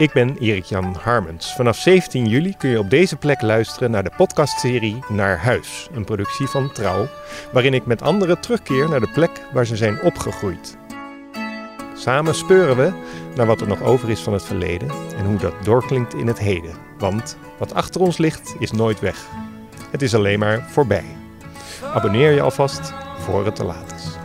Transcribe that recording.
Ik ben Erik-Jan Harmens. Vanaf 17 juli kun je op deze plek luisteren naar de podcastserie Naar Huis, een productie van Trouw, waarin ik met anderen terugkeer naar de plek waar ze zijn opgegroeid. Samen speuren we naar wat er nog over is van het verleden en hoe dat doorklinkt in het heden. Want wat achter ons ligt is nooit weg. Het is alleen maar voorbij. Abonneer je alvast voor het te laat